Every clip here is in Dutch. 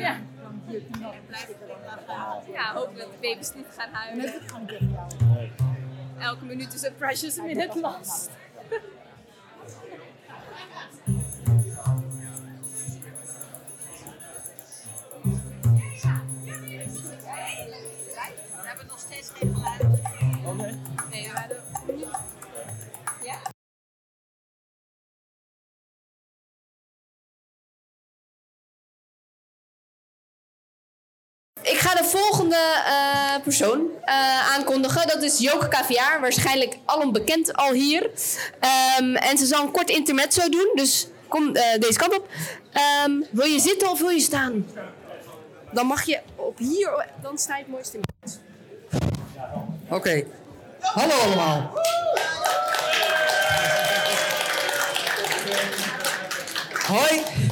Ja. Ja, hopelijk dat de baby's niet gaan huilen. Elke minuut is een precious minute lost. We hebben nog steeds geen geluid. Nee, we de volgende eh, persoon eh, aankondigen. Dat is Joke Kaviaar. Waarschijnlijk alom bekend al hier. Ehm, en ze zal een kort intermezzo doen. Dus kom eh, deze kant op. Ehm, wil je zitten of wil je staan? Dan mag je op hier. Dan sta je het mooiste in. Oké. Hallo allemaal. Hoi.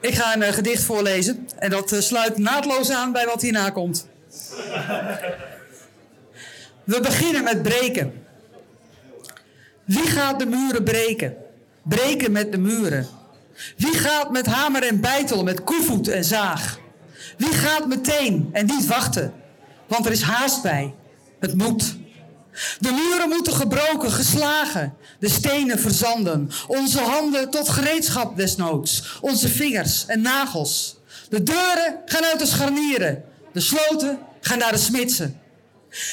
Ik ga een eh, gedicht voorlezen en dat eh, sluit naadloos aan bij wat hierna komt. We beginnen met breken. Wie gaat de muren breken? Breken met de muren. Wie gaat met hamer en bijtel, met koevoet en zaag? Wie gaat meteen en niet wachten? Want er is haast bij. Het moet. De muren moeten gebroken, geslagen. De stenen verzanden. Onze handen tot gereedschap desnoods. Onze vingers en nagels. De deuren gaan uit de scharnieren. De sloten gaan naar de smidsen.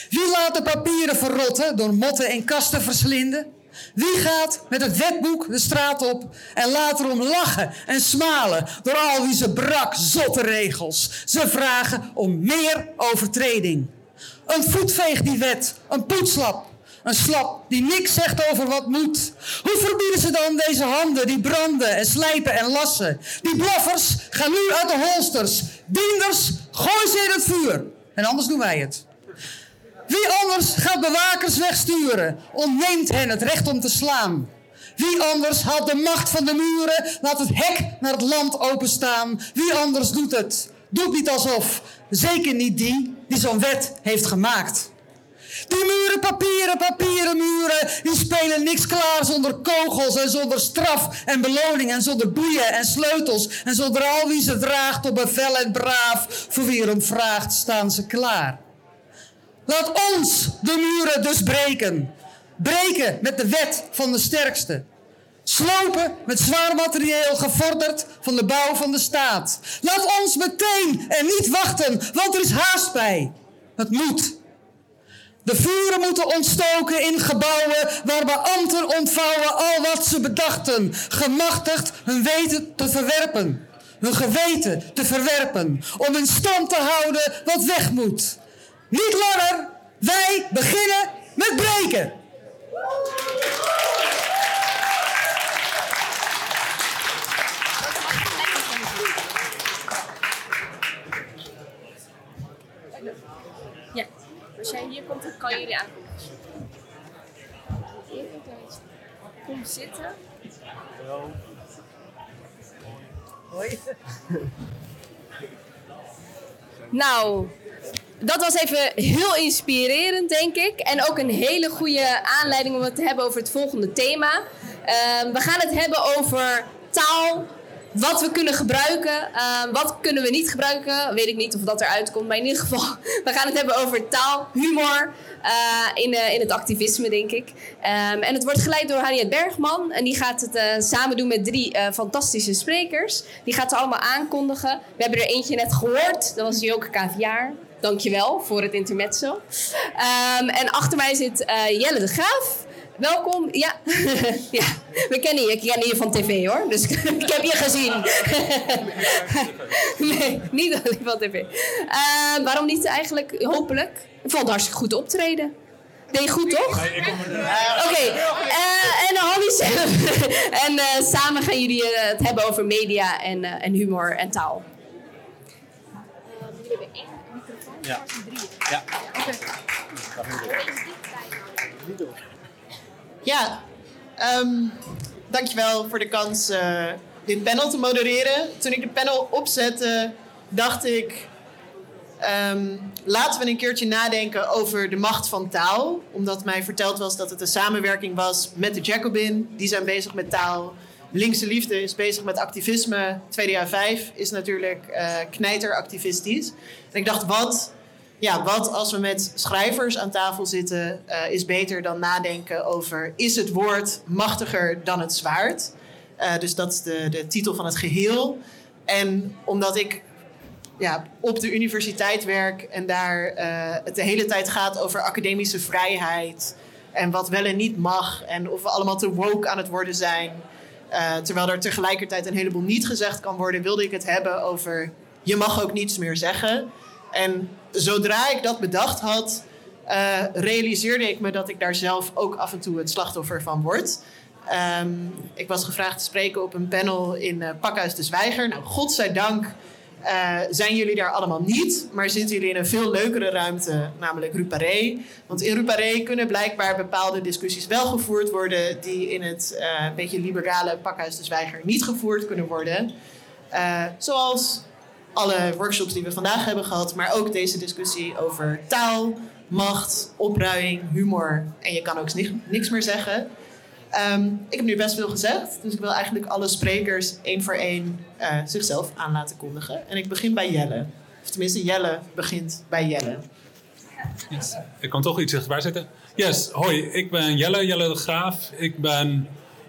Wie laat de papieren verrotten door motten en kasten verslinden? Wie gaat met het wetboek de straat op en laat erom lachen en smalen door al wie ze brak zotte regels? Ze vragen om meer overtreding. Een voetveeg die wet, een poetslap, een slap die niks zegt over wat moet. Hoe verbieden ze dan deze handen die branden en slijpen en lassen? Die blaffers gaan nu uit de holsters. Dienders, gooi ze in het vuur. En anders doen wij het. Wie anders gaat bewakers wegsturen, ontneemt hen het recht om te slaan. Wie anders haalt de macht van de muren, laat het hek naar het land openstaan. Wie anders doet het? Doet niet alsof. Zeker niet die die zo'n wet heeft gemaakt. Die muren, papieren, papieren muren, die spelen niks klaar zonder kogels en zonder straf en beloning en zonder boeien en sleutels en zonder al wie ze draagt op bevel en braaf. Voor wie erom vraagt, staan ze klaar. Laat ons de muren dus breken. Breken met de wet van de sterkste. Slopen met zwaar materieel gevorderd van de bouw van de staat. Laat ons meteen en niet wachten, want er is haast bij. Het moet. De vuren moeten ontstoken in gebouwen waar beambten ontvouwen al wat ze bedachten. Gemachtigd hun weten te verwerpen. Hun geweten te verwerpen. Om in stand te houden wat weg moet. Niet langer. Wij beginnen met breken. Ja. Als jij hier komt, dan kan jullie een beetje. Kom zitten. Hoi. Nou, dat was even heel inspirerend, denk ik. En ook een hele goede aanleiding om het te hebben over het volgende thema. Ehm, we gaan het hebben over taal. Wat we kunnen gebruiken, ehm, wat kunnen we niet gebruiken. Weet ik niet of dat eruit komt, maar in ieder geval, we gaan het hebben over taal, humor eh, in, eh, in het activisme, denk ik. Ehm, en het wordt geleid door Harriet Bergman. En die gaat het eh, samen doen met drie fantastische sprekers. Die gaat ze allemaal aankondigen. We hebben er eentje net gehoord, dat was Joke Kaviaar. Dankjewel voor het intermezzo. Ehm, en achter mij zit Jelle de Graaf. Welkom. Ja. ja, we kennen je. Ik ken je van tv hoor. Dus ik heb je gezien. nee, niet alleen van tv. Eh, waarom niet eigenlijk? Hopelijk. Ik vond het hartstikke goed optreden. Deed je goed, toch? Oké. eh, en Hanni zelf. en eh, samen gaan jullie eh, het hebben over media en, eh, en humor en taal. Jullie hebben één microfoon. Ja. Ja. Ja, ehm, dankjewel voor de kans eh, dit panel te modereren. Toen ik de panel opzette, dacht ik... ehm, laten we een keertje nadenken over de macht van taal. Omdat mij verteld was dat het een samenwerking was met de Jacobin. Die zijn bezig met taal. Linkse Liefde is bezig met activisme. Tweede jaar vijf is natuurlijk uh, knijteractivistisch. En ik dacht, wat, ja, wat als we met schrijvers aan tafel zitten, uh, is beter dan nadenken over: is het woord machtiger dan het zwaard? Uh, dus dat is de, de titel van het geheel. En omdat ik ja, op de universiteit werk en daar het de hele tijd gaat over academische vrijheid en wat wel en niet mag en of we allemaal te woke aan het worden zijn. Terwijl er tegelijkertijd een heleboel niet gezegd kan worden, wilde ik het hebben over je mag ook niets meer zeggen. En zodra ik dat bedacht had, uh, realiseerde ik me dat ik daar zelf ook af en toe het slachtoffer van word. Um, ik was gevraagd te spreken op een panel in uh, Pakhuis de Zwijger. Nou, godzijdank uh, zijn jullie daar allemaal niet, maar zitten jullie in een veel leukere ruimte, namelijk Ruparé. Want in Ruparé kunnen blijkbaar bepaalde discussies wel gevoerd worden die in het uh, beetje liberale pakhuis de Zwijger niet gevoerd kunnen worden. Zoals alle workshops die we vandaag hebben gehad, maar ook deze discussie over taal, macht, opruiing, humor en je kan ook niks meer zeggen. Um, ik heb nu best veel gezegd, dus ik wil eigenlijk alle sprekers één voor één uh, zichzelf aan laten kondigen. En ik begin bij Jelle. Of tenminste, Jelle begint bij Jelle. Yes. Ik kan toch iets dichterbij zetten. Yes, hoi, ik ben Jelle, Jelle de Graaf. Ik ben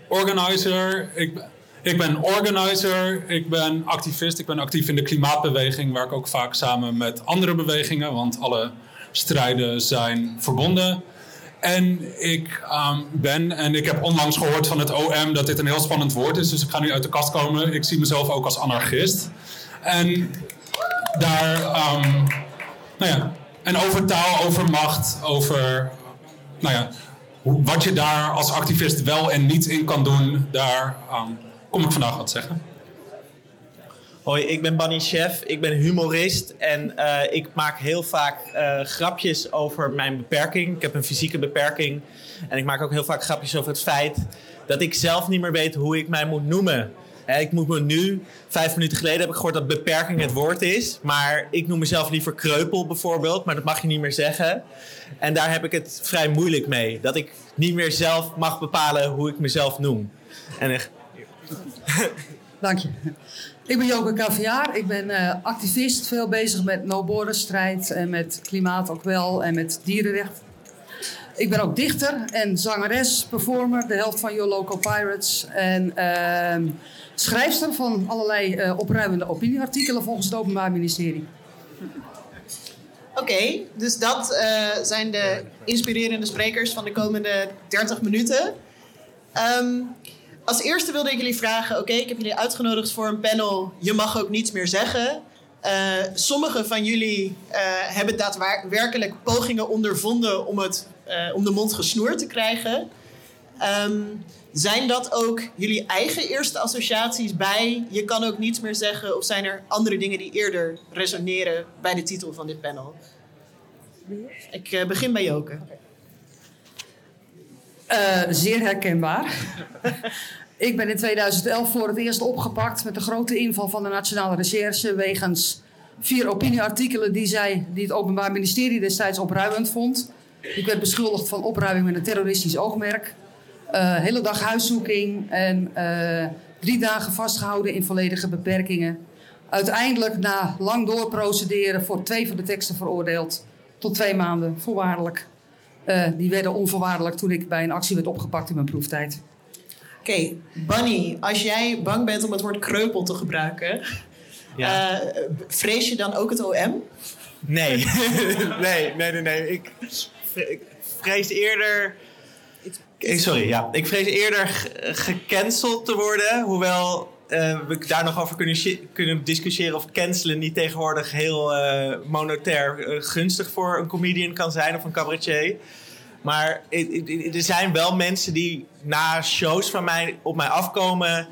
organizer. Ik ik ben organizer, ik ben activist, ik ben actief in de klimaatbeweging. Werk ook vaak samen met andere bewegingen, want alle strijden zijn verbonden. En ik um, ben, en ik heb onlangs gehoord van het OM dat dit een heel spannend woord is, dus ik ga nu uit de kast komen. Ik zie mezelf ook als anarchist. En daar, um, nou ja, en over taal, over macht, over, nou ja, wat je daar als activist wel en niet in kan doen, daar um, kom ik vandaag wat zeggen. Hoi, ik ben Bunny Chef. Ik ben humorist en uh, ik maak heel vaak uh, grapjes over mijn beperking. Ik heb een fysieke beperking. En ik maak ook heel vaak grapjes over het feit dat ik zelf niet meer weet hoe ik mij moet noemen. Ik moet me nu, vijf minuten geleden heb ik gehoord dat beperking het woord is. Maar ik noem mezelf liever kreupel bijvoorbeeld, maar dat mag je niet meer zeggen. En daar heb ik het vrij moeilijk mee. Dat ik niet meer zelf mag bepalen hoe ik mezelf noem. En. Dank je. Ik ben Joke Caviar. Ik ben uh, activist, veel bezig met no-border-strijd en met klimaat ook wel en met dierenrecht. Ik ben ook dichter en zangeres, performer, de helft van Your Local Pirates. En uh, schrijfster van allerlei uh, opruimende opinieartikelen volgens het Openbaar Ministerie. Oké, dus dat uh, zijn de inspirerende sprekers van de komende 30 minuten. Um, als eerste wilde ik jullie vragen: oké, ik heb jullie uitgenodigd voor een panel. Je mag ook niets meer zeggen. Uh, sommigen van jullie uh, hebben daadwerkelijk pogingen ondervonden om, het, uh, om de mond gesnoerd te krijgen. Um, zijn dat ook jullie eigen eerste associaties bij je kan ook niets meer zeggen? Of zijn er andere dingen die eerder resoneren bij de titel van dit panel? Ik begin bij Joke. Uh, zeer herkenbaar. ik ben in 2011 voor het eerst opgepakt met de grote inval van de Nationale Recherche wegens vier opinieartikelen die, zij, die het Openbaar Ministerie destijds opruimend vond. Ik werd beschuldigd van opruiming met een terroristisch oogmerk. Uh, hele dag huiszoeking en uh, drie dagen vastgehouden in volledige beperkingen. Uiteindelijk na lang doorprocederen voor twee van de teksten veroordeeld tot twee maanden voorwaardelijk. Uh, die werden onvoorwaardelijk toen ik bij een actie werd opgepakt in mijn proeftijd. Oké, okay, Bunny, als jij bang bent om het woord kreupel te gebruiken, ja. uh, vrees je dan ook het OM? Nee, nee, nee, nee, nee. Ik, ik vrees eerder. Ik, sorry, ja. Ik vrees eerder gecanceld te worden. Hoewel uh, we daar nog over kunnen, kunnen discussiëren of cancelen niet tegenwoordig heel uh, monetair uh, gunstig voor een comedian kan zijn of een cabaretier. Maar er zijn wel mensen die na shows van mij op mij afkomen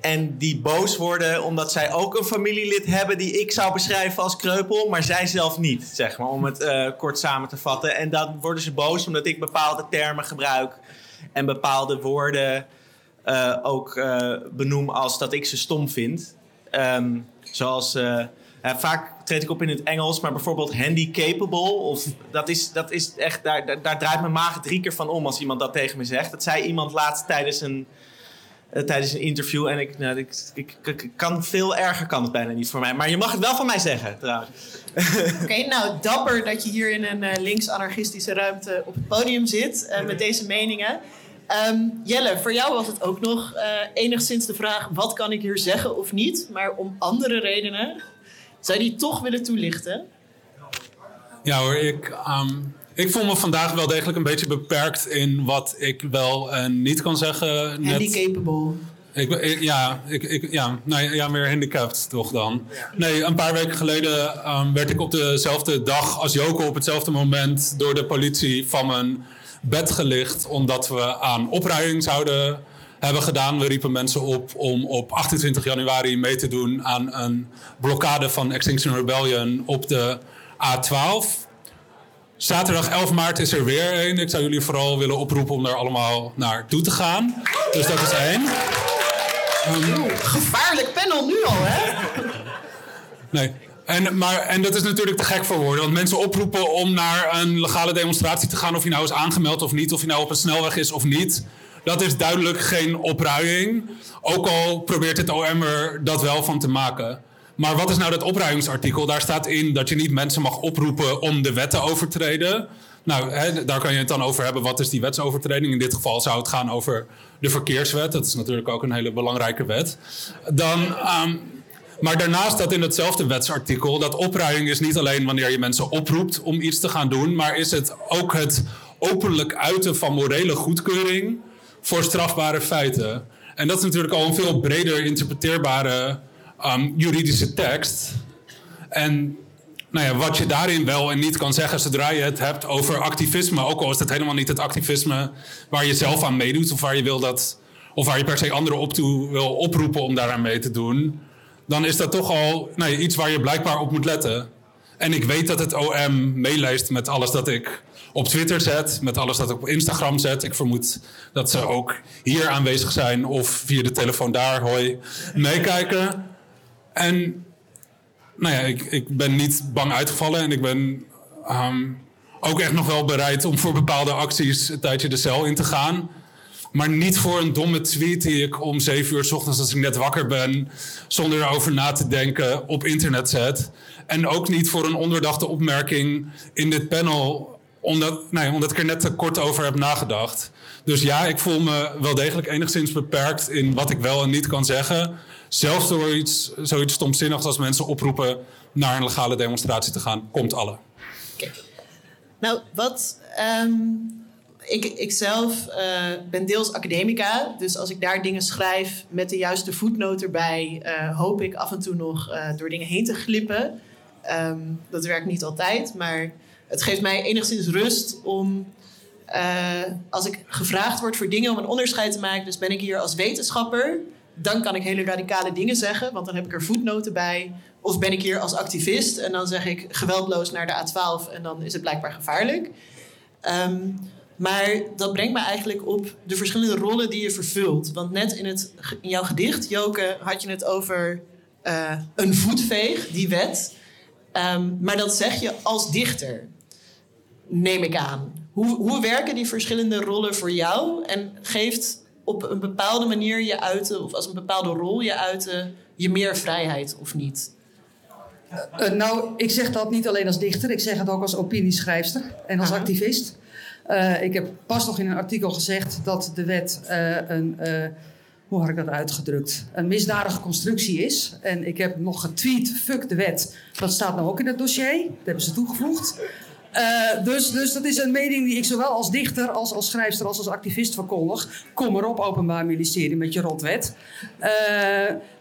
en die boos worden omdat zij ook een familielid hebben die ik zou beschrijven als kreupel, maar zij zelf niet, zeg maar, om het kort samen te vatten. En dan worden ze boos omdat ik bepaalde termen gebruik en bepaalde woorden ook uh, benoem als dat ik ze stom vind. Um, zoals, uh, vaak treed ik op in het Engels, maar bijvoorbeeld handicapable. Of, dat, is, dat is echt, daar, daar, daar, draait mijn maag drie keer van om als iemand dat tegen me zegt. Dat zei iemand laatst tijdens een, eh, tijdens een interview. En ik, nou, ik, ik, ik, kan veel erger kan het bijna niet voor mij. Maar je mag het wel van mij zeggen, trouwens. Oké, nou dapper dat je hier in een uh, links-anarchistische ruimte op het podium zit uh, met deze meningen. Um, Jelle, voor jou was het ook nog uh, enigszins de vraag: wat kan ik hier zeggen of niet? Maar om andere redenen. Zou je die toch willen toelichten? Ja hoor, ik, um, ik voel me vandaag wel degelijk een beetje beperkt in wat ik wel en niet kan zeggen. Handicapable. Ik, ja, ik, ik, ja, nou, ja, meer handicapped toch dan. Nee, een paar weken geleden um, werd ik op dezelfde dag als Joko op hetzelfde moment door de politie van mijn bed gelicht. Omdat we aan opruiming zouden hebben gedaan. We riepen mensen op om op 28 januari mee te doen aan een blokkade van Extinction Rebellion op de A12. Zaterdag 11 maart is er weer één. Ik zou jullie vooral willen oproepen om daar allemaal naartoe te gaan. Dus dat is één. Um, gevaarlijk panel nu al, hè? Nee. En, maar, en dat is natuurlijk te gek voor woorden. Want mensen oproepen om naar een legale demonstratie te gaan... of je nou is aangemeld of niet, of je nou op een snelweg is of niet... dat is duidelijk geen opruiing. Ook al probeert het OM er dat wel van te maken. Maar wat is nou dat opruimingsartikel? Daar staat in dat je niet mensen mag oproepen om de wet te overtreden. Nou, hè, daar kan je het dan over hebben. Wat is die wetsovertreding? In dit geval zou het gaan over de verkeerswet. Dat is natuurlijk ook een hele belangrijke wet. Dan, um, maar daarnaast staat in hetzelfde wetsartikel dat opruiming is niet alleen wanneer je mensen oproept om iets te gaan doen, maar is het ook het openlijk uiten van morele goedkeuring voor strafbare feiten. En dat is natuurlijk al een veel breder interpreteerbare um, juridische tekst. En nou ja, wat je daarin wel en niet kan zeggen zodra je het hebt over activisme, ook al is het helemaal niet het activisme waar je zelf aan meedoet of waar je wil dat, of waar je per se anderen op toe wil oproepen om daaraan mee te doen, dan is dat toch al nou ja, iets waar je blijkbaar op moet letten. En ik weet dat het OM meeleest met alles dat ik op Twitter zet, met alles dat ik op Instagram zet. Ik vermoed dat ze ook hier aanwezig zijn of via de telefoon daar, hoi, meekijken. En nou ja, ik, ik ben niet bang uitgevallen en ik ben um, ook echt nog wel bereid om voor bepaalde acties een tijdje de cel in te gaan. Maar niet voor een domme tweet die ik om zeven uur s ochtends als ik net wakker ben, zonder erover na te denken, op internet zet. En ook niet voor een onderdachte opmerking in dit panel, omdat, nee, omdat ik er net te kort over heb nagedacht. Dus ja, ik voel me wel degelijk enigszins beperkt in wat ik wel en niet kan zeggen. Zelfs door iets, zoiets stomzinnigs als mensen oproepen naar een legale demonstratie te gaan, komt alle. Okay. Nou, wat. Um, ik, ik zelf uh, ben deels academica, dus als ik daar dingen schrijf met de juiste voetnoot erbij, uh, hoop ik af en toe nog uh, door dingen heen te glippen. Um, dat werkt niet altijd, maar het geeft mij enigszins rust om als ik gevraagd word voor dingen om een onderscheid te maken, dus ben ik hier als wetenschapper dan kan ik hele radicale dingen zeggen, want dan heb ik er voetnoten bij. Of ben ik hier als activist en dan zeg ik geweldloos naar de A12 en dan is het blijkbaar gevaarlijk. Um, maar dat brengt me eigenlijk op de verschillende rollen die je vervult. Want net in, het, in jouw gedicht, Joke, had je het over uh, een voetveeg, die wet. Um, maar dat zeg je als dichter, neem ik aan. Hoe, hoe werken die verschillende rollen voor jou? En geeft op een bepaalde manier je uiten, of als een bepaalde rol je uiten, je meer vrijheid of niet? Uh, nou, ik zeg dat niet alleen als dichter, ik zeg het ook als opinieschrijfster en als Aha. activist. Uh, ik heb pas nog in een artikel gezegd dat de wet uh, een, hoe had ik dat uitgedrukt, een misdadige constructie is. En ik heb nog getweet, fuck de wet. Dat staat nou ook in het dossier, dat hebben ze toegevoegd. Dus, dus dat is een mening die ik zowel als dichter, als als schrijfster, als als activist verkondig. Kom erop, Openbaar Ministerie, met je rotwet.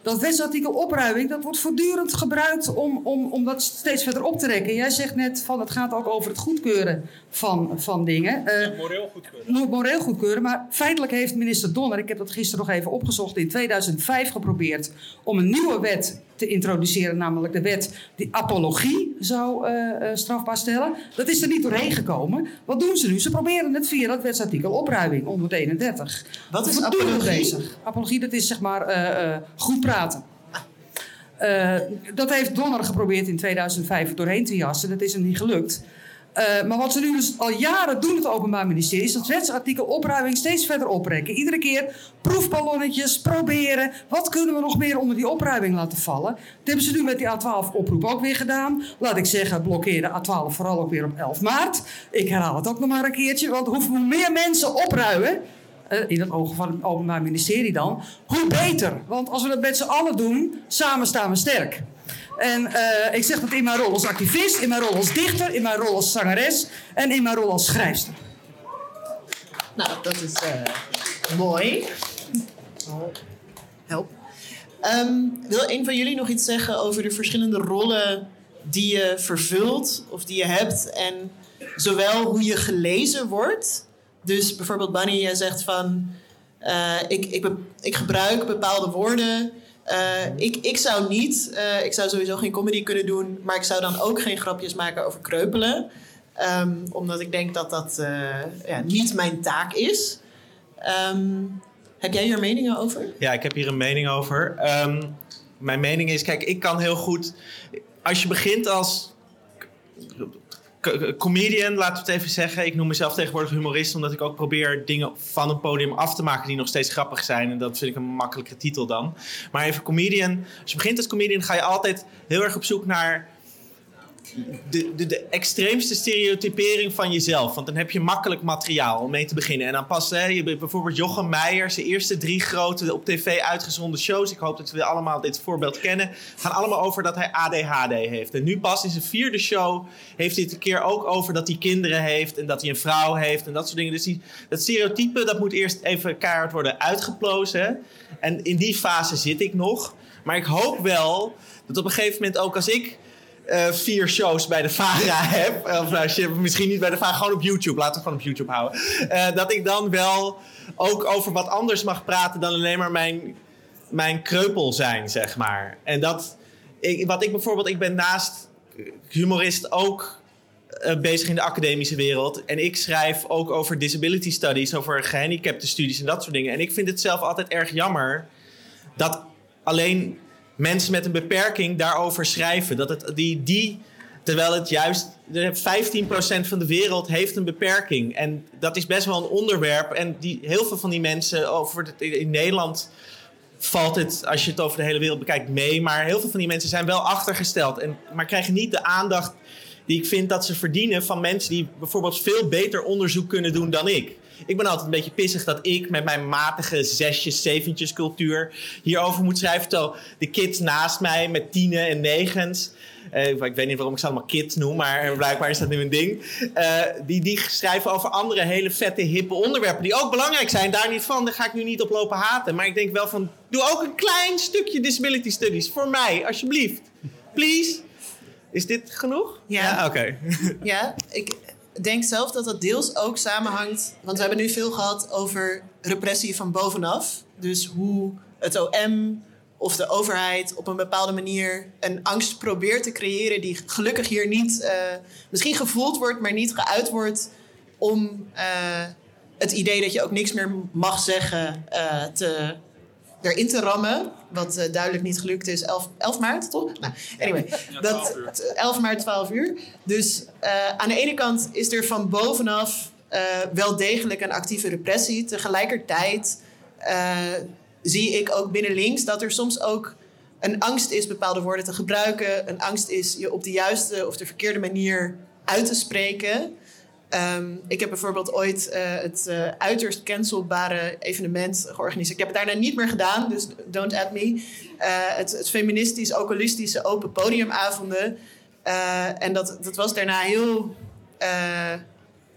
Dat wetsartikel opruiming, dat wordt voortdurend gebruikt om, om, om dat steeds verder op te rekken. Jij zegt net van het gaat ook over het goedkeuren van, van dingen. Uh, moreel goedkeuren. Moreel goedkeuren, maar feitelijk heeft minister Donner, ik heb dat gisteren nog even opgezocht, in 2005 geprobeerd om een nieuwe wet te introduceren, namelijk de wet die apologie zou uh, uh, strafbaar stellen. Dat is er niet doorheen gekomen. Wat doen ze nu? Ze proberen het via dat wetsartikel opruiming 131. Wat is apologie? Bezig. Apologie, dat is zeg maar uh, goed praten. Dat heeft Donner geprobeerd in 2005 doorheen te jassen. Dat is hem niet gelukt. Eh, maar wat ze nu dus al jaren doen, het Openbaar Ministerie, is dat wetsartikel opruiming steeds verder oprekken. Iedere keer proefballonnetjes, proberen. Wat kunnen we nog meer onder die opruiming laten vallen? Dat hebben ze nu met die A12-oproep ook weer gedaan. Laat ik zeggen, blokkeer de A12 vooral ook weer op 11 maart. Ik herhaal het ook nog maar een keertje, want hoe meer mensen opruimen, in het ogen van het Openbaar Ministerie dan, hoe beter. Want als we dat met z'n allen doen, samen staan we sterk. En uh, ik zeg dat in mijn rol als activist, in mijn rol als dichter, in mijn rol als zangeres en in mijn rol als schrijfster. Nou, dat is uh, mooi. Help. Um, wil een van jullie nog iets zeggen over de verschillende rollen die je vervult of die je hebt en zowel hoe je gelezen wordt? Dus bijvoorbeeld Bunny, jij zegt van uh, ik, ik, ik gebruik bepaalde woorden uh, ik, ik zou niet, uh, ik zou sowieso geen comedy kunnen doen, maar ik zou dan ook geen grapjes maken over kreupelen. Um, omdat ik denk dat dat ja, niet mijn taak is. Um, heb jij hier meningen over? Ja, ik heb hier een mening over. Um, mijn mening is, kijk, ik kan heel goed. Als je begint als comedian, laten we het even zeggen. Ik noem mezelf tegenwoordig humorist, omdat ik ook probeer dingen van een podium af te maken die nog steeds grappig zijn. En dat vind ik een makkelijke titel dan. Maar even comedian. Als je begint als comedian, ga je altijd heel erg op zoek naar de, de, de, extreemste stereotypering van jezelf. Want dan heb je makkelijk materiaal om mee te beginnen. En dan pas hè, je, bijvoorbeeld Jochem Meijer, zijn eerste drie grote op tv uitgezonden shows. Ik hoop dat we allemaal dit voorbeeld kennen. Gaan allemaal over dat hij ADHD heeft. En nu pas in zijn vierde show heeft hij het een keer ook over dat hij kinderen heeft. En dat hij een vrouw heeft en dat soort dingen. Dus die, dat stereotype dat moet eerst even keihard worden uitgeplozen. En in die fase zit ik nog. Maar ik hoop wel dat op een gegeven moment ook als ik uh, vier shows bij de VARA heb. Of nou, misschien niet bij de VARA, gewoon op YouTube. Laten we gewoon op YouTube houden. Uh, dat ik dan wel ook over wat anders mag praten dan alleen maar mijn, mijn kreupel zijn, zeg maar. En dat, ik, wat ik bijvoorbeeld, ik ben naast humorist ook uh, bezig in de academische wereld. En ik schrijf ook over disability studies, over gehandicapte studies en dat soort dingen. En ik vind het zelf altijd erg jammer dat alleen mensen met een beperking daarover schrijven. Dat het, die, die, terwijl het juist 15% van de wereld heeft een beperking. En dat is best wel een onderwerp. En die, heel veel van die mensen over in Nederland valt het, als je het over de hele wereld bekijkt, mee. Maar heel veel van die mensen zijn wel achtergesteld. En, maar krijgen niet de aandacht die ik vind dat ze verdienen van mensen die bijvoorbeeld veel beter onderzoek kunnen doen dan ik. Ik ben altijd een beetje pissig dat ik met mijn matige zesjes, zeventjes cultuur hierover moet schrijven. Terwijl de kids naast mij met tienen en negens. Uh, ik weet niet waarom ik ze allemaal kids noem, maar blijkbaar is dat nu een ding. Uh, die, die schrijven over andere hele vette, hippe onderwerpen. Die ook belangrijk zijn. Daar niet van, daar ga ik nu niet op lopen haten. Maar ik denk wel van, doe ook een klein stukje disability studies. Voor mij, alsjeblieft. Please. Is dit genoeg? Ja. ja Oké. Ja, ik, denk zelf dat dat deels ook samenhangt. Want we hebben nu veel gehad over repressie van bovenaf. Dus hoe het OM of de overheid op een bepaalde manier een angst probeert te creëren die gelukkig hier niet uh, misschien gevoeld wordt, maar niet geuit wordt om uh, het idee dat je ook niks meer mag zeggen uh, te erin te rammen. Wat uh, duidelijk niet gelukt is. 11, 11 maart, toch? Nou, anyway. Ja, dat, 11 maart, 12 uur. Dus uh, aan de ene kant is er van bovenaf uh, wel degelijk een actieve repressie. Tegelijkertijd zie ik ook binnen links dat er soms ook een angst is bepaalde woorden te gebruiken. Een angst is je op de juiste of de verkeerde manier uit te spreken. Um, ik heb bijvoorbeeld ooit uh, het uh, uiterst cancelbare evenement georganiseerd. Ik heb het daarna niet meer gedaan, dus don't at me. Uh, het, het feministisch, oculistische open podiumavonden. en dat, dat was daarna heel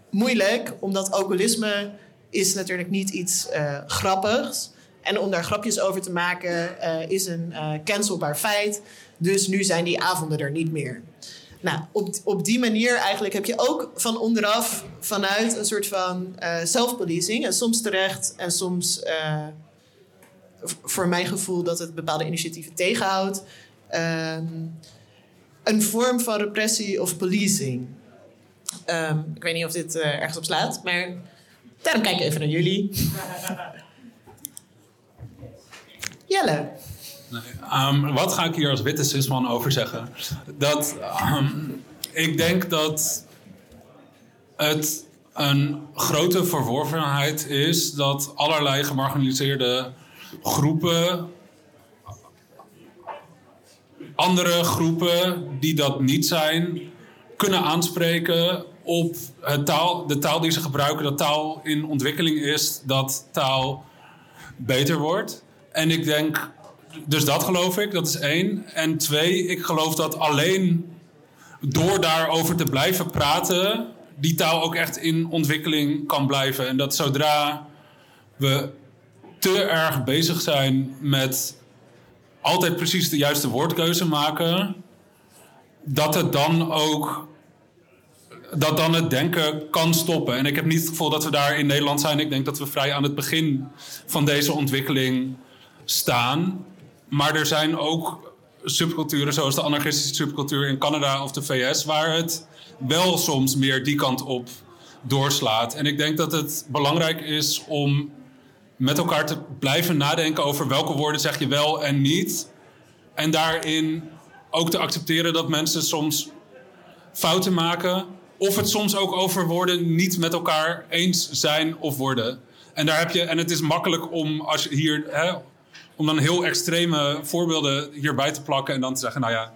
moeilijk, omdat oculisme is natuurlijk niet iets grappigs. En om daar grapjes over te maken is een cancelbaar feit. Dus nu zijn die avonden er niet meer. Nou, op, op die manier eigenlijk heb je ook van onderaf vanuit een soort van uh. En soms terecht en soms uh, voor mijn gevoel dat het bepaalde initiatieven tegenhoudt. Um, een vorm van repressie of policing. Um, ik weet niet of dit uh, ergens op slaat, maar daarom kijk ik even naar jullie. Jelle. Um, wat ga ik hier als witte cisman over zeggen? Dat um, ik denk dat het een grote verworvenheid is dat allerlei gemarginaliseerde groepen andere groepen die dat niet zijn, kunnen aanspreken op het taal, de taal die ze gebruiken, dat taal in ontwikkeling is, dat taal beter wordt. En ik denk, dus dat geloof ik, dat is één. En twee, ik geloof dat alleen door daarover te blijven praten, die taal ook echt in ontwikkeling kan blijven. En dat zodra we te erg bezig zijn met altijd precies de juiste woordkeuze maken, dat het dan ook dat dan het denken kan stoppen. En ik heb niet het gevoel dat we daar in Nederland zijn. Ik denk dat we vrij aan het begin van deze ontwikkeling staan. Maar er zijn ook subculturen, zoals de anarchistische subcultuur in Canada of de VS, waar het wel soms meer die kant op doorslaat. En ik denk dat het belangrijk is om met elkaar te blijven nadenken over welke woorden zeg je wel en niet. En daarin ook te accepteren dat mensen soms fouten maken. Of het soms ook over woorden niet met elkaar eens zijn of worden. En daar heb je, en het is makkelijk om als je hier, hè, om dan heel extreme voorbeelden hierbij te plakken en dan te zeggen, nou ja,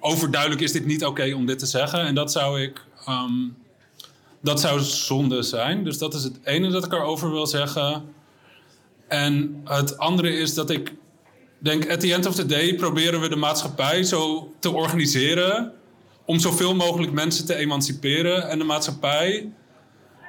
overduidelijk is dit niet oké om dit te zeggen. En dat zou ik, ehm, dat zou zonde zijn. Dus dat is het ene dat ik erover wil zeggen. En het andere is dat ik denk, at the end of the day proberen we de maatschappij zo te organiseren om zoveel mogelijk mensen te emanciperen. En de maatschappij,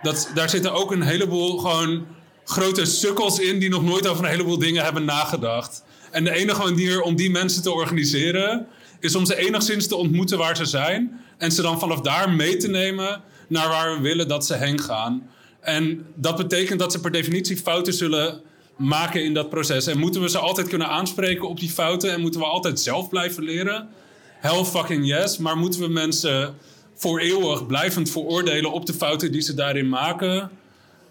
dat, daar zitten ook een heleboel gewoon grote sukkels in die nog nooit over een heleboel dingen hebben nagedacht. En de enige manier om die mensen te organiseren is om ze enigszins te ontmoeten waar ze zijn en ze dan vanaf daar mee te nemen naar waar we willen dat ze heen gaan. En dat betekent dat ze per definitie fouten zullen maken in dat proces. En moeten we ze altijd kunnen aanspreken op die fouten en moeten we altijd zelf blijven leren? Hell fucking yes. Maar moeten we mensen voor eeuwig blijvend veroordelen op de fouten die ze daarin maken?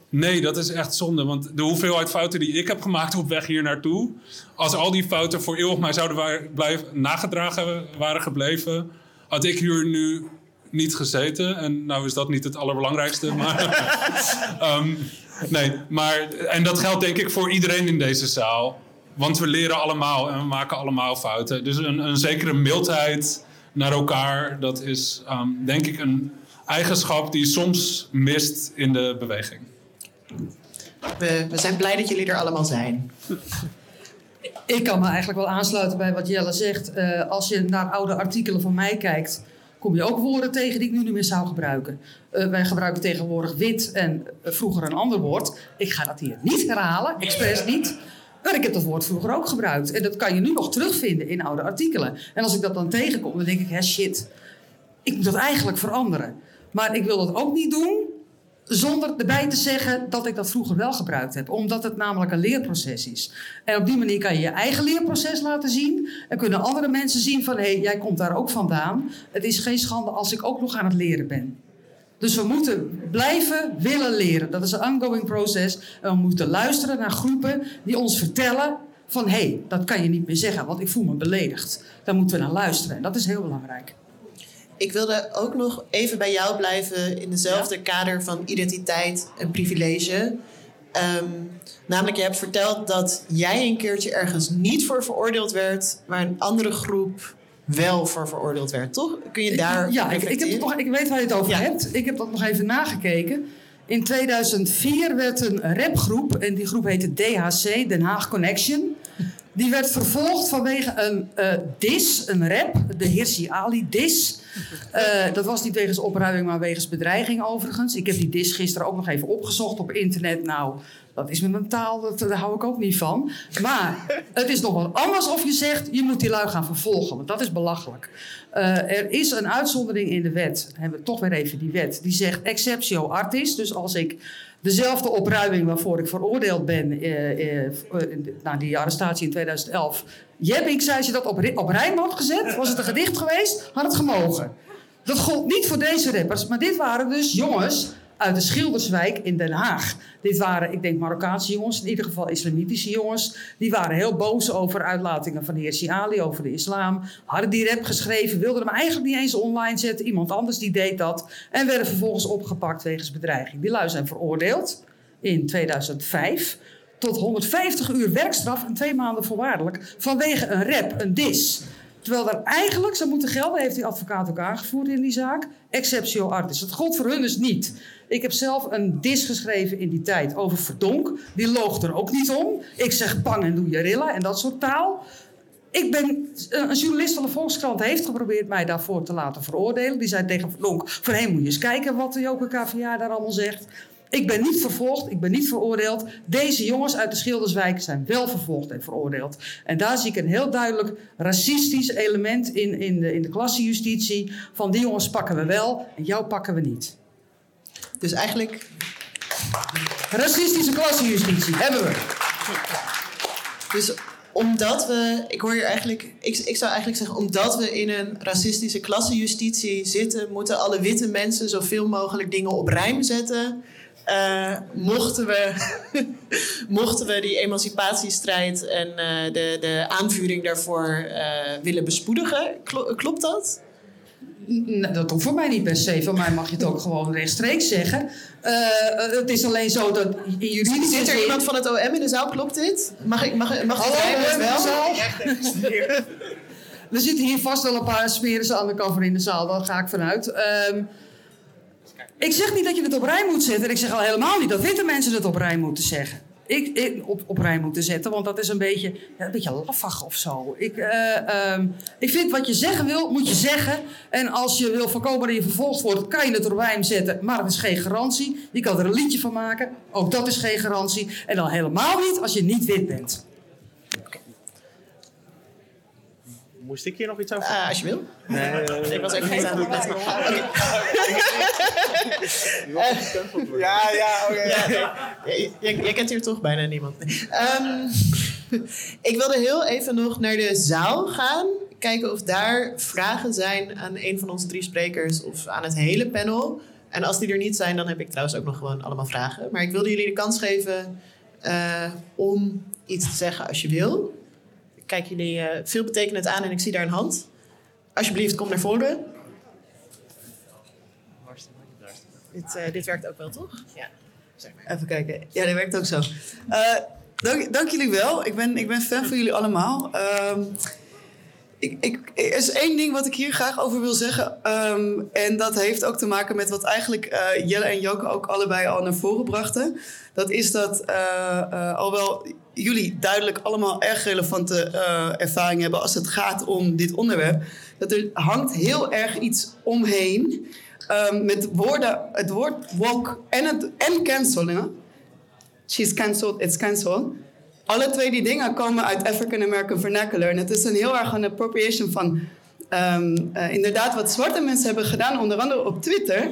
Nee, dat is echt zonde. Want de hoeveelheid fouten die ik heb gemaakt op weg hier naartoe. Als al die fouten voor eeuwig mij zouden blijven, nagedragen waren gebleven. had ik hier nu niet gezeten. En nou is dat niet het allerbelangrijkste. Maar, um, nee, maar. En dat geldt denk ik voor iedereen in deze zaal. Want we leren allemaal en we maken allemaal fouten. Dus een, een zekere mildheid naar elkaar, dat is um, denk ik een eigenschap die soms mist in de beweging. We, we zijn blij dat jullie er allemaal zijn. Ik kan me eigenlijk wel aansluiten bij wat Jelle zegt. Uh, als je naar oude artikelen van mij kijkt, kom je ook woorden tegen die ik nu niet meer zou gebruiken. Uh, wij gebruiken tegenwoordig wit en uh, vroeger een ander woord. Ik ga dat hier niet herhalen, expres niet. Maar ik heb dat woord vroeger ook gebruikt. En dat kan je nu nog terugvinden in oude artikelen. En als ik dat dan tegenkom, dan denk ik, hè shit, ik moet dat eigenlijk veranderen. Maar ik wil dat ook niet doen zonder erbij te zeggen dat ik dat vroeger wel gebruikt heb. Omdat het namelijk een leerproces is. En op die manier kan je je eigen leerproces laten zien. En kunnen andere mensen zien van... hé, hey, jij komt daar ook vandaan. Het is geen schande als ik ook nog aan het leren ben. Dus we moeten blijven willen leren. Dat is een ongoing proces. En we moeten luisteren naar groepen die ons vertellen... van hé, hey, dat kan je niet meer zeggen, want ik voel me beledigd. Daar moeten we naar luisteren. En dat is heel belangrijk. Ik wilde ook nog even bij jou blijven in dezelfde ja? kader van identiteit en privilege. Um, namelijk, je hebt verteld dat jij een keertje ergens niet voor veroordeeld werd, maar een andere groep wel voor veroordeeld werd, toch? Kun je daar. Ja, ik, ik, heb nog, ik weet waar je het over ja. hebt. Ik heb dat nog even nagekeken. In 2004 werd een rapgroep, en die groep heette DHC, Den Haag Connection. Die werd vervolgd vanwege een uh, dis, een rap, de Hirsi Ali dis. Uh, dat was niet wegens opruiming, maar wegens bedreiging overigens. Ik heb die dis gisteren ook nog even opgezocht op internet. Nou, dat is met een taal, dat, daar hou ik ook niet van. Maar het is nog wat anders of je zegt, je moet die lui gaan vervolgen. Want dat is belachelijk. Uh, er is een uitzondering in de wet. Hebben we toch weer even die wet. Die zegt exceptio artis. Dus als ik dezelfde opruiming waarvoor ik veroordeeld ben... Uh, uh, na die arrestatie in 2011... Jebbing zei, als je dat op, op had gezet... was het een gedicht geweest, had het gemogen. Dat gold niet voor deze rappers, maar dit waren dus jongens uit de Schilderswijk in Den Haag. Dit waren, ik denk, Marokkaanse jongens, in ieder geval islamitische jongens. Die waren heel boos over uitlatingen van heer Ali, over de islam. Hadden die rap geschreven, wilden hem eigenlijk niet eens online zetten. Iemand anders die deed dat. En werden vervolgens opgepakt wegens bedreiging. Die lui zijn veroordeeld in 2005 tot 150 uur werkstraf en twee maanden voorwaardelijk vanwege een rap, een dis. Terwijl daar eigenlijk zou moeten gelden, heeft die advocaat ook aangevoerd in die zaak, exceptio artis. Dat gold voor hun dus niet. Ik heb zelf een dis geschreven in die tijd over Verdonk. Die loog er ook niet om. Ik zeg pang en doe je en dat soort taal. Ik ben, een journalist van de Volkskrant heeft geprobeerd mij daarvoor te laten veroordelen. Die zei tegen Verdonk, hé, moet je eens kijken wat de Joke KVA daar allemaal zegt. Ik ben niet vervolgd, ik ben niet veroordeeld. Deze jongens uit de Schilderswijk zijn wel vervolgd en veroordeeld. En daar zie ik een heel duidelijk racistisch element in, in, de, in de klassenjustitie. Van die jongens pakken we wel en jou pakken we niet. Dus eigenlijk... Racistische klassenjustitie hebben we. Dus omdat we, ik hoor je eigenlijk, ik, ik zou eigenlijk zeggen, omdat we in een racistische klassenjustitie zitten, moeten alle witte mensen zoveel mogelijk dingen op rijm zetten. Uh, mochten, we, mochten we die emancipatiestrijd en uh, de, de aanvuring daarvoor uh, willen bespoedigen, klopt dat? Nee, dat hoeft voor mij niet per se. Van mij mag je het ook gewoon rechtstreeks zeggen. het is alleen zo dat juridische Zit er iemand van het OM in de zaal? Klopt dit? Mag ik mag, mag Hallo, het wel? er zitten hier vast wel een paar smeren aan de cover in de zaal. Daar ga ik vanuit. Uh, ik zeg niet dat je het op rij moet zetten. Ik zeg al helemaal niet dat witte mensen het op rij moeten zeggen. Ik, ik, op, op rij moeten zetten, want dat is een beetje, ja, een beetje laffig of zo. Ik, uh, um, ik vind wat je zeggen wil, moet je zeggen. En als je wil voorkomen dat je vervolgd wordt, kan je het op rij zetten. Maar dat is geen garantie. Je kan er een liedje van maken. Ook dat is geen garantie. En dan helemaal niet als je niet wit bent. Moest ik hier nog iets over uh, Als je wil. Nee, uh, ik was even geen aan het Ja, ja, oké. Okay. Ja, je, je, kent hier toch bijna niemand. Um, ik wilde heel even nog naar de zaal gaan. Kijken of daar vragen zijn aan een van onze drie sprekers of aan het hele panel. En als die er niet zijn, dan heb ik trouwens ook nog gewoon allemaal vragen. Maar ik wilde jullie de kans geven uh, om iets te zeggen als je wil kijk jullie uh, veel betekenend aan en ik zie daar een hand. Alsjeblieft, kom naar voren. Dit, uh, dit werkt ook wel, toch? Ja. Even kijken. Ja, dat werkt ook zo. Uh, dank, dank, jullie wel. Ik ben, ik ben fan van jullie allemaal. Um, ik, ik, er is één ding wat ik hier graag over wil zeggen. Um, en dat heeft ook te maken met wat eigenlijk Jelle en Joke ook allebei al naar voren brachten. Dat is dat uh, alhoewel jullie duidelijk allemaal erg relevante ervaring hebben als het gaat om dit onderwerp. Dat er hangt heel erg iets omheen um, met woorden, het woord woke en, het, en cancelen. She's cancelled, it's cancelled alle twee die dingen komen uit African American vernacular. En het is een heel erg een appropriation van um, uh, inderdaad wat zwarte mensen hebben gedaan, onder andere op Twitter,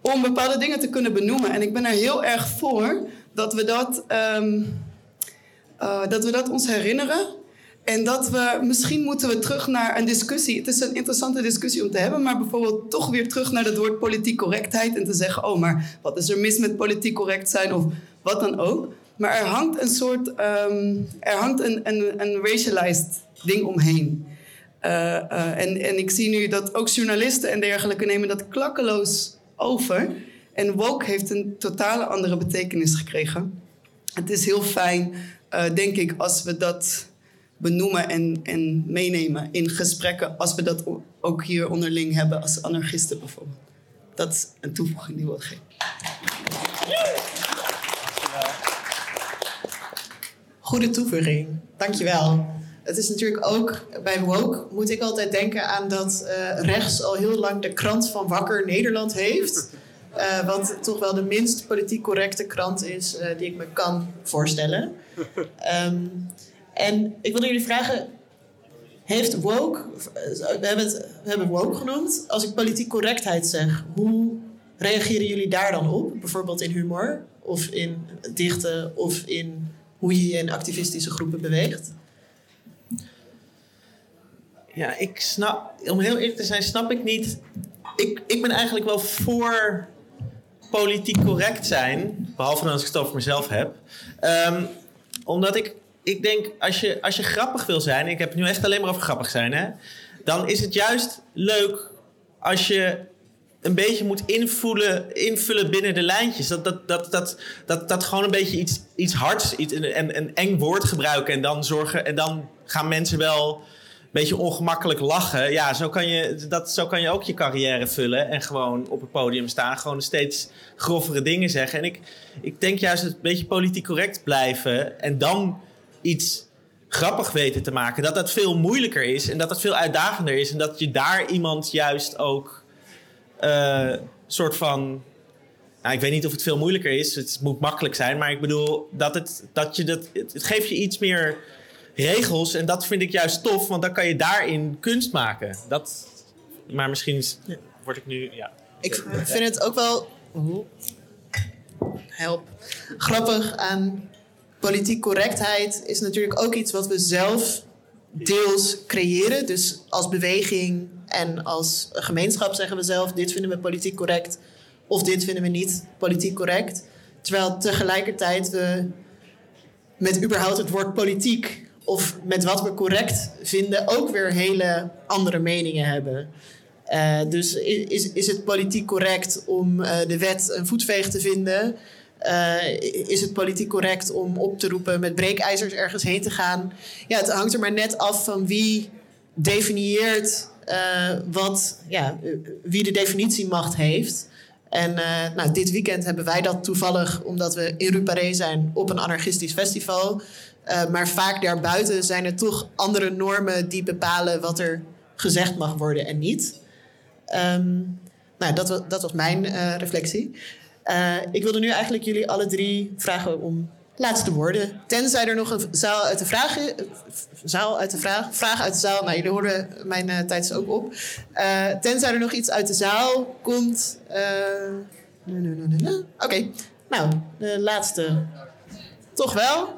om bepaalde dingen te kunnen benoemen. En ik ben er heel erg voor dat we dat, um, uh, dat, we dat ons herinneren. En dat we, misschien moeten we terug naar een discussie. Het is een interessante discussie om te hebben, maar bijvoorbeeld toch weer terug naar het woord politiek correctheid. En te zeggen, oh, maar wat is er mis met politiek correct zijn of wat dan ook. Maar er hangt een soort, um, er hangt een, een, racialized ding omheen. Uh, uh, en, en ik zie nu dat ook journalisten en dergelijke nemen dat klakkeloos over. En woke heeft een totale andere betekenis gekregen. Het is heel fijn, uh, denk ik, als we dat benoemen en, en meenemen in gesprekken. Als we dat ook hier onderling hebben als anarchisten bijvoorbeeld. Dat is een toevoeging die we geven. Goede toevoeging, dankjewel. Het is natuurlijk ook bij Woke moet ik altijd denken aan dat uh, rechts al heel lang de krant van Wakker Nederland heeft. Uh, wat toch wel de minst politiek correcte krant is die ik me kan voorstellen. Um, en ik wilde jullie vragen: heeft woke, we hebben het we woke genoemd. Als ik politiek correctheid zeg, hoe reageren jullie daar dan op? Bijvoorbeeld in humor, of in dichten, of in hoe je je in activistische groepen beweegt? Ja, ik snap, om heel eerlijk te zijn, snap ik niet. Ik, ik ben eigenlijk wel voor politiek correct zijn. Behalve als ik het over mezelf heb. Ehm, omdat ik, ik denk, als je, als je grappig wil zijn... Ik heb het nu echt alleen maar over grappig zijn, hè. Dan is het juist leuk als je een beetje moet invullen, invullen binnen de lijntjes. Dat, dat, dat, dat, dat, dat gewoon een beetje iets, iets hards, iets, een, een eng woord gebruiken en dan zorgen. En dan gaan mensen wel beetje ongemakkelijk lachen. Ja, zo kan je, dat, zo kan je ook je carrière vullen en gewoon op het podium staan. Gewoon steeds grovere dingen zeggen. En ik, ik denk juist het een beetje politiek correct blijven en dan iets grappig weten te maken. Dat dat veel moeilijker is en dat dat veel uitdagender is. En dat je daar iemand juist ook uh, soort van. Nou, ik weet niet of het veel moeilijker is. Het moet makkelijk zijn. Maar ik bedoel dat het, dat je dat. Het, geeft je iets meer regels. En dat vind ik juist tof. Want dan kan je daarin kunst maken. Dat, maar misschien word ik nu. Ja. Ik vind het ook wel. Help. Grappig aan politiek correctheid is natuurlijk ook iets wat we zelf deels creëren. Dus als beweging en als gemeenschap zeggen we zelf: dit vinden we politiek correct. Of dit vinden we niet politiek correct. Terwijl tegelijkertijd we met überhaupt het woord politiek of met wat we correct vinden ook weer hele andere meningen hebben. Uh, dus is, is het politiek correct om uh, de wet een voetveeg te vinden? Uh, is het politiek correct om op te roepen met breekijzers ergens heen te gaan? Ja, het hangt er maar net af van wie definieert wat, ja, wie de definitiemacht heeft. En nou, dit weekend hebben wij dat toevallig omdat we in Ruparé zijn op een anarchistisch festival. Maar vaak daarbuiten zijn er toch andere normen die bepalen wat er gezegd mag worden en niet. Um, nou, dat was, dat was mijn reflectie. Uh, ik wilde nu eigenlijk jullie alle drie vragen om laatste woorden. Tenzij er nog een zaal uit de vraag, zaal uit de vraag, vraag uit de zaal. Nou, jullie horen mijn uh, tijd is ook op. Tenzij er nog iets uit de zaal komt. Oké, nou, de laatste. Toch wel?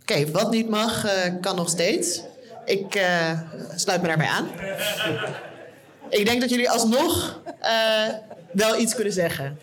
Oké, wat niet mag, kan nog steeds. Ik uh, sluit me daarbij aan. Ik denk dat jullie alsnog uh, wel iets kunnen zeggen.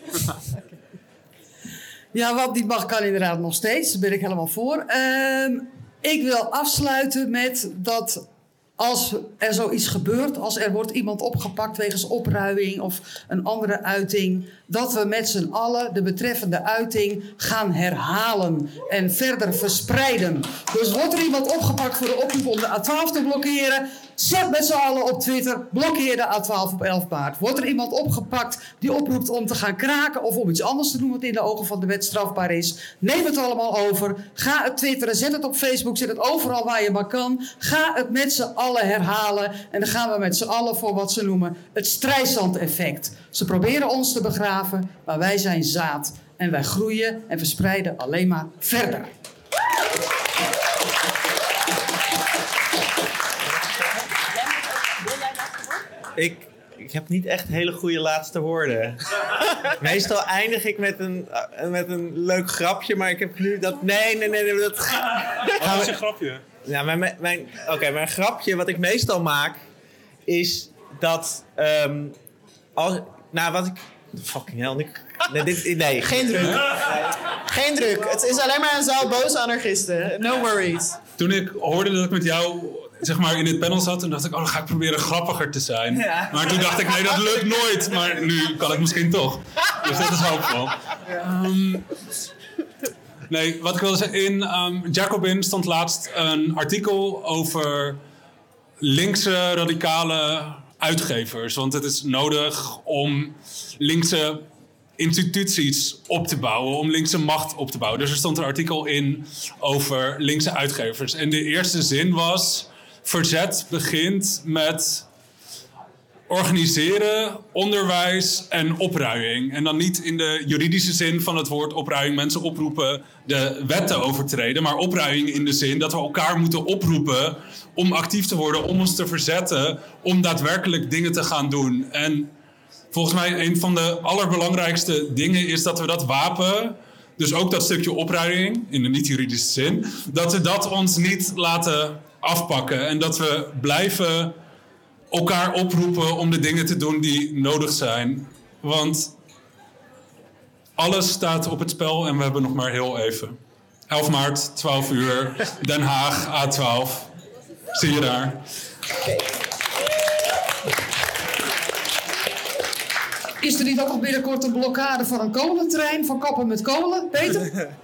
Ja, wat niet mag kan inderdaad nog steeds. Daar ben ik helemaal voor. Uh, ik wil afsluiten met dat als er zoiets gebeurt, als er wordt iemand opgepakt wegens opruiming of een andere uiting, dat we met z'n allen de betreffende uiting gaan herhalen en verder verspreiden. Dus wordt er iemand opgepakt voor de oproep om de A12 te blokkeren, Zet met z'n allen op Twitter, blokkeer de A12 op 11 maart. Wordt er iemand opgepakt die oproept om te gaan kraken of om iets anders te doen wat in de ogen van de wet strafbaar is? Neem het allemaal over. Ga het twitteren, zet het op Facebook, zet het overal waar je maar kan. Ga het met z'n allen herhalen en dan gaan we met z'n allen voor wat ze noemen het Streisand-effect. Ze proberen ons te begraven, maar wij zijn zaad en wij groeien en verspreiden alleen maar verder. Ik, ik heb niet echt hele goede laatste woorden. Meestal eindig ik met een, uh, met een leuk grapje, maar ik heb nu dat. Nee, nee, nee. nee dat... Wat is een grapje? Ja, mijn, mijn, Oké, mijn grapje wat ik meestal maak is dat. Um, als, nou, wat ik. Fucking hell. Ik, nee, dit, nee. Geen druk. Geen druk. Het is alleen maar een zaal boze anarchisten. No worries. Toen ik hoorde dat ik met jou zeg maar, in dit panel zat, en dacht ik, oh, dan ga ik proberen grappiger te zijn. Maar toen dacht ik, nee, dat lukt nooit. Maar nu kan ik misschien toch. Dus dat is hoopvol. Um, nee, wat ik wilde zeggen, in um, Jacobin stond laatst een artikel over linkse radicale uitgevers. Want het is nodig om linkse instituties op te bouwen, om linkse macht op te bouwen. Dus er stond een artikel in over linkse uitgevers. En de eerste zin was: verzet begint met organiseren, onderwijs en opruiing. En dan niet in de juridische zin van het woord opruiing mensen oproepen de wet te overtreden, maar opruiing in de zin dat we elkaar moeten oproepen om actief te worden, om ons te verzetten, om daadwerkelijk dingen te gaan doen. En volgens mij een van de allerbelangrijkste dingen is dat we dat wapen, dus ook dat stukje opruiing in de niet-juridische zin, dat we dat ons niet laten afpakken. En dat we blijven elkaar oproepen om de dingen te doen die nodig zijn. Want alles staat op het spel en we hebben nog maar heel even. 11 maart, 12 uur, Den Haag, A12. Zie je daar. Is er niet ook nog binnenkort een blokkade van een kolentrein van Kappen met Kolen, Peter?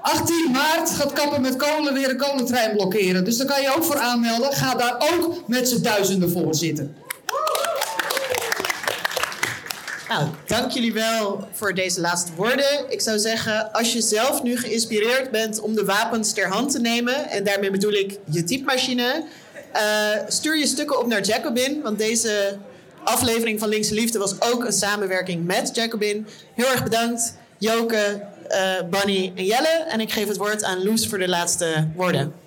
18 maart gaat Kappen met Kolen weer een kolentrein blokkeren. Dus daar kan je ook voor aanmelden. Ga daar ook met z'n duizenden voor zitten. Nou, dank jullie wel voor deze laatste woorden. Ik zou zeggen, als je zelf nu geïnspireerd bent om de wapens ter hand te nemen, en daarmee bedoel ik je typemachine, eh, stuur je stukken op naar Jacobin, want deze aflevering van Linkse Liefde was ook een samenwerking met Jacobin. Heel erg bedankt, Joke, Bunny en Jelle. En ik geef het woord aan Loes voor de laatste woorden.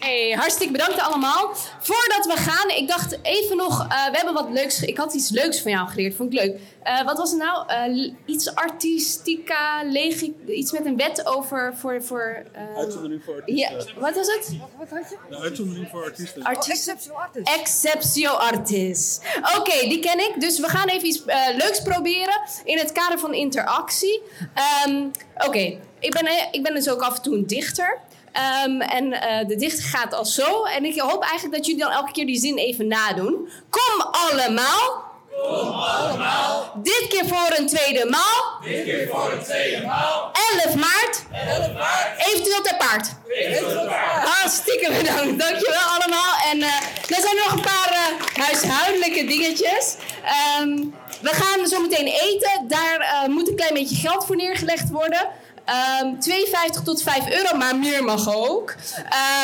Hey, hartstikke bedankt allemaal. Voordat we gaan, ik dacht even nog, uh, we hebben wat leuks. Ik had iets leuks van jou geleerd, vond ik leuk. Uh, wat was het nou? Uh, iets artistica, legi, iets met een wet over voor. voor uitzondering voor artiesten. Ja, wat was het? Wat had je? De uitzondering voor artiesten. Artiest. Exceptio artis. Exceptio artis. Oké, okay, die ken ik. Dus we gaan even iets leuks proberen in het kader van interactie. Um, Oké, okay. ik, ben, ik ben dus ook af en toe een dichter. Um, en uh, de dichter gaat als zo. En ik hoop eigenlijk dat jullie dan elke keer die zin even nadoen. Kom allemaal. Kom allemaal. Dit keer voor een tweede maal. Dit keer voor een tweede maal. 11 maart. 11 maart. Eventueel ter paard. Eventueel ter paard. Hartstikke bedankt. Dankjewel allemaal. En uh, er zijn nog een paar uh, huishoudelijke dingetjes. Um, we gaan zo meteen eten. Daar moet een klein beetje geld voor neergelegd worden. Um, 2,50 tot 5 euro, maar meer mag ook.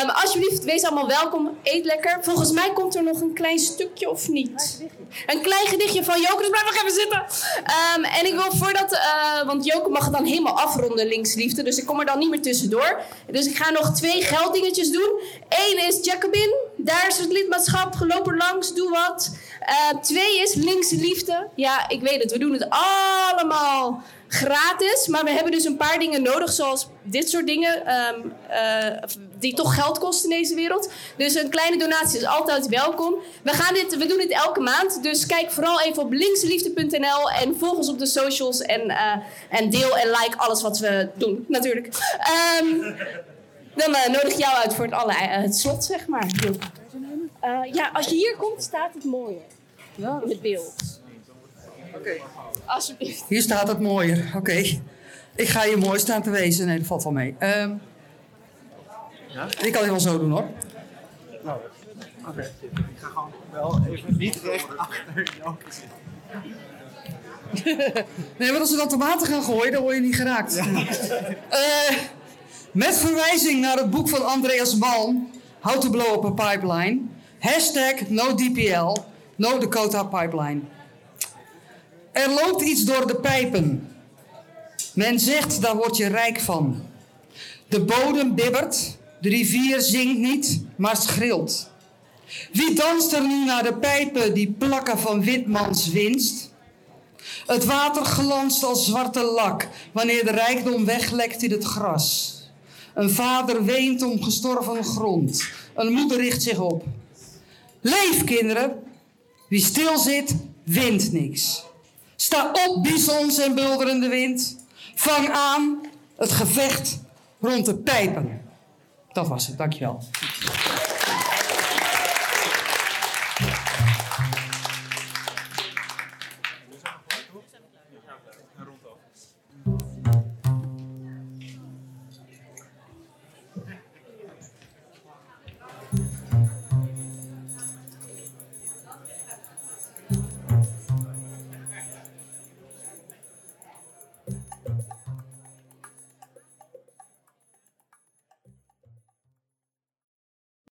Um, alsjeblieft, wees allemaal welkom. Eet lekker. Volgens mij komt er nog een klein stukje of niet. Een klein gedichtje van Joke, dus blijf nog even zitten. Um, en ik wil voordat, uh, want Joke mag het dan helemaal afronden, linksliefde. Dus ik kom er dan niet meer tussendoor. Dus ik ga nog twee gelddingetjes doen. Eén is Jacobin. Daar is het lidmaatschap. Loop er langs, doe wat. Uh, twee is linkse liefde. Ja, ik weet het. We doen het allemaal gratis. Maar we hebben dus een paar dingen nodig, zoals dit soort dingen, um, uh, die toch geld kosten in deze wereld. Dus een kleine donatie is altijd welkom. We, gaan dit, we doen dit elke maand, dus kijk vooral even op linkseliefde.nl en volg ons op de socials en, uh, en deel en like alles wat we doen, natuurlijk. Um, dan uh, nodig ik jou uit voor het, alle, het slot, zeg maar. ja, als je hier komt, staat het mooier. Ja. In het beeld. Oké. Okay. Alsjeblieft. Hier staat het mooier. Oké. Okay. Ik ga je mooi staan te wezen. Nee, dat valt wel mee. Um, ja? Ik kan het wel zo doen hoor. Nou, oké. Okay. Ik ga gewoon wel even niet recht achter Joke zitten. nee, want als we dan tomaten gaan gooien, dan word je niet geraakt. Ja. uh, met verwijzing naar het boek van Andreas Malm, How to Blow Up a Pipeline. Hashtag NoDPL, No Dakota Pipeline. Er loopt iets door de pijpen. Men zegt, daar word je rijk van. De bodem bibbert, de rivier zingt niet, maar schreeuwt. Wie danst er nu naar de pijpen die plakken van witmans winst? Het water glanst als zwarte lak wanneer de rijkdom weglekt in het gras. Een vader weent om gestorven grond. Een moeder richt zich op. Leef, kinderen. Wie stil zit, wint niks. Sta op, bisons en bulderende wind. Vang aan het gevecht rond de pijpen. Dat was het, dankjewel.